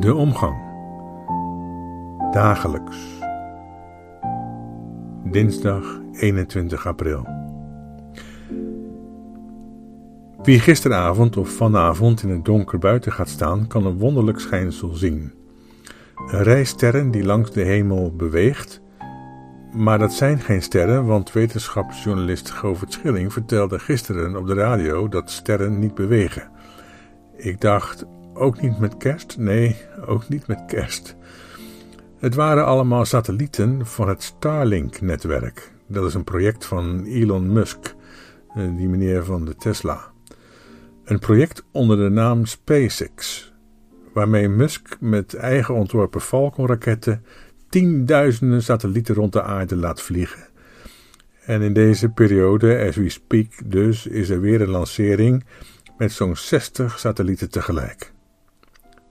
De omgang. Dagelijks. Dinsdag 21 april. Wie gisteravond of vanavond in het donker buiten gaat staan, kan een wonderlijk schijnsel zien. Een rij sterren die langs de hemel beweegt. Maar dat zijn geen sterren, want wetenschapsjournalist Govert Schilling vertelde gisteren op de radio dat sterren niet bewegen. Ik dacht, ook niet met kerst? Nee, ook niet met kerst. Het waren allemaal satellieten van het Starlink-netwerk. Dat is een project van Elon Musk, eh, die meneer van de Tesla. Een project onder de naam SpaceX, waarmee Musk met eigen ontworpen Falcon-raketten tienduizenden satellieten rond de aarde laat vliegen. En in deze periode, as we speak dus, is er weer een lancering met zo'n 60 satellieten tegelijk.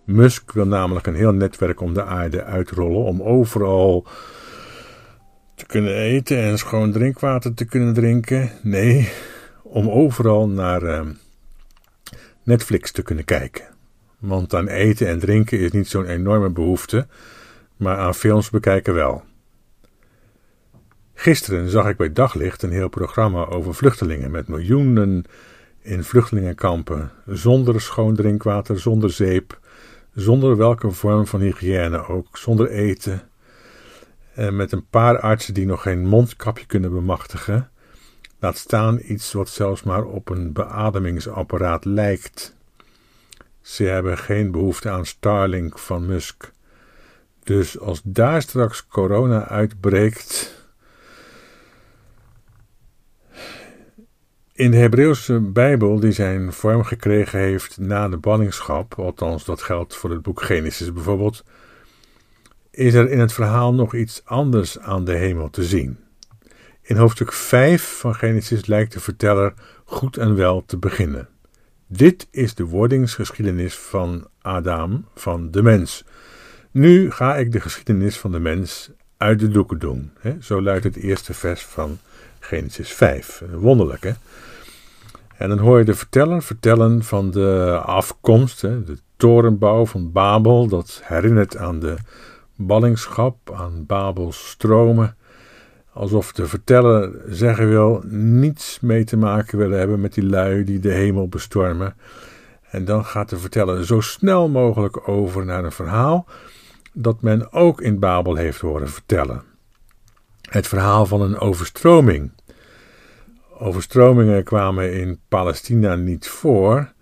Musk wil namelijk een heel netwerk om de aarde uitrollen om overal te kunnen eten en schoon drinkwater te kunnen drinken. Nee, om overal naar uh, Netflix te kunnen kijken. Want aan eten en drinken is niet zo'n enorme behoefte, maar aan films bekijken wel. Gisteren zag ik bij daglicht een heel programma over vluchtelingen met miljoenen in vluchtelingenkampen, zonder schoon drinkwater, zonder zeep, zonder welke vorm van hygiëne ook, zonder eten, en met een paar artsen die nog geen mondkapje kunnen bemachtigen, laat staan iets wat zelfs maar op een beademingsapparaat lijkt. Ze hebben geen behoefte aan Starlink van Musk. Dus als daar straks corona uitbreekt. In de Hebreeuwse Bijbel, die zijn vorm gekregen heeft na de ballingschap, althans dat geldt voor het boek Genesis bijvoorbeeld, is er in het verhaal nog iets anders aan de hemel te zien. In hoofdstuk 5 van Genesis lijkt de verteller goed en wel te beginnen. Dit is de wordingsgeschiedenis van Adam, van de mens. Nu ga ik de geschiedenis van de mens uit de doeken doen. Zo luidt het eerste vers van Genesis 5. Wonderlijk, hè? En dan hoor je de verteller vertellen van de afkomst, de torenbouw van Babel. Dat herinnert aan de ballingschap, aan Babels stromen. Alsof de verteller zeggen wil niets mee te maken willen hebben met die lui die de hemel bestormen. En dan gaat de verteller zo snel mogelijk over naar een verhaal dat men ook in Babel heeft horen vertellen. Het verhaal van een overstroming. Overstromingen kwamen in Palestina niet voor.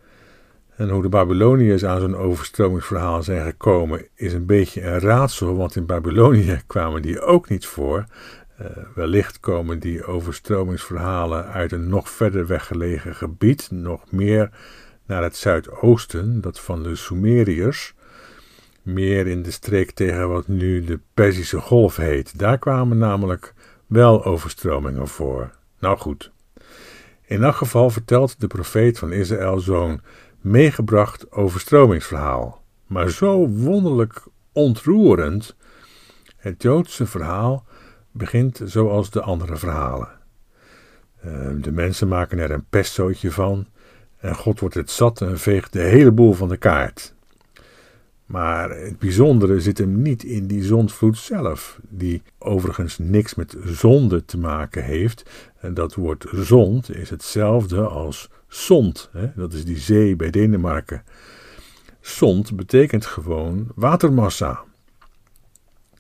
En hoe de Babyloniërs aan zo'n overstromingsverhaal zijn gekomen, is een beetje een raadsel, want in Babylonië kwamen die ook niet voor. Uh, wellicht komen die overstromingsverhalen uit een nog verder weggelegen gebied, nog meer naar het zuidoosten, dat van de Sumeriërs meer in de streek tegen wat nu de Perzische Golf heet. Daar kwamen namelijk wel overstromingen voor. Nou goed. In elk geval vertelt de profeet van Israël zo'n meegebracht overstromingsverhaal. Maar zo wonderlijk ontroerend. Het Joodse verhaal begint zoals de andere verhalen. Eh, de mensen maken er een pestzootje van. En God wordt het zat en veegt de hele boel van de kaart. Maar het bijzondere zit hem niet in die zondvloed zelf, die overigens niks met zonde te maken heeft. En dat woord zond is hetzelfde als zond, hè? dat is die zee bij Denemarken. Zond betekent gewoon watermassa.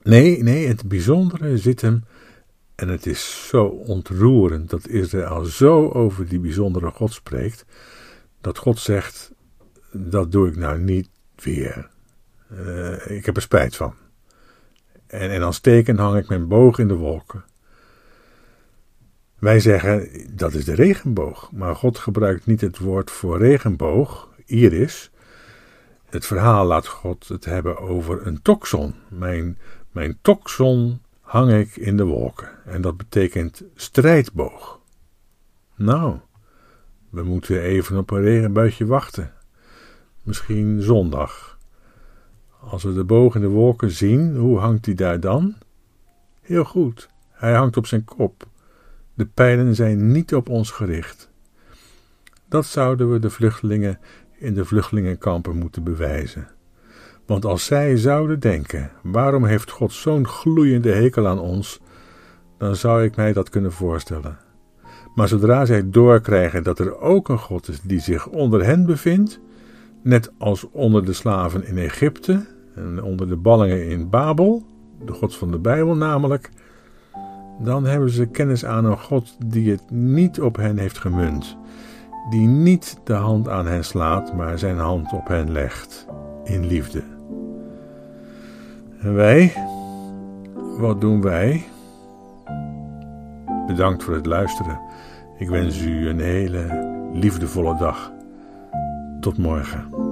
Nee, nee, het bijzondere zit hem, en het is zo ontroerend dat Israël zo over die bijzondere God spreekt, dat God zegt: Dat doe ik nou niet weer. Uh, ik heb er spijt van. En, en als teken hang ik mijn boog in de wolken. Wij zeggen dat is de regenboog, maar God gebruikt niet het woord voor regenboog, iris. Het verhaal laat God het hebben over een toxon. Mijn, mijn toxon hang ik in de wolken. En dat betekent strijdboog. Nou, we moeten even op een regenbuitje wachten. Misschien zondag. Als we de boog in de wolken zien, hoe hangt hij daar dan? Heel goed, hij hangt op zijn kop. De pijlen zijn niet op ons gericht. Dat zouden we de vluchtelingen in de vluchtelingenkampen moeten bewijzen. Want als zij zouden denken: waarom heeft God zo'n gloeiende hekel aan ons? dan zou ik mij dat kunnen voorstellen. Maar zodra zij doorkrijgen dat er ook een God is die zich onder hen bevindt, net als onder de slaven in Egypte en onder de ballingen in Babel, de God van de Bijbel namelijk, dan hebben ze kennis aan een God die het niet op hen heeft gemunt, die niet de hand aan hen slaat, maar zijn hand op hen legt in liefde. En wij, wat doen wij? Bedankt voor het luisteren. Ik wens u een hele liefdevolle dag. Tot morgen.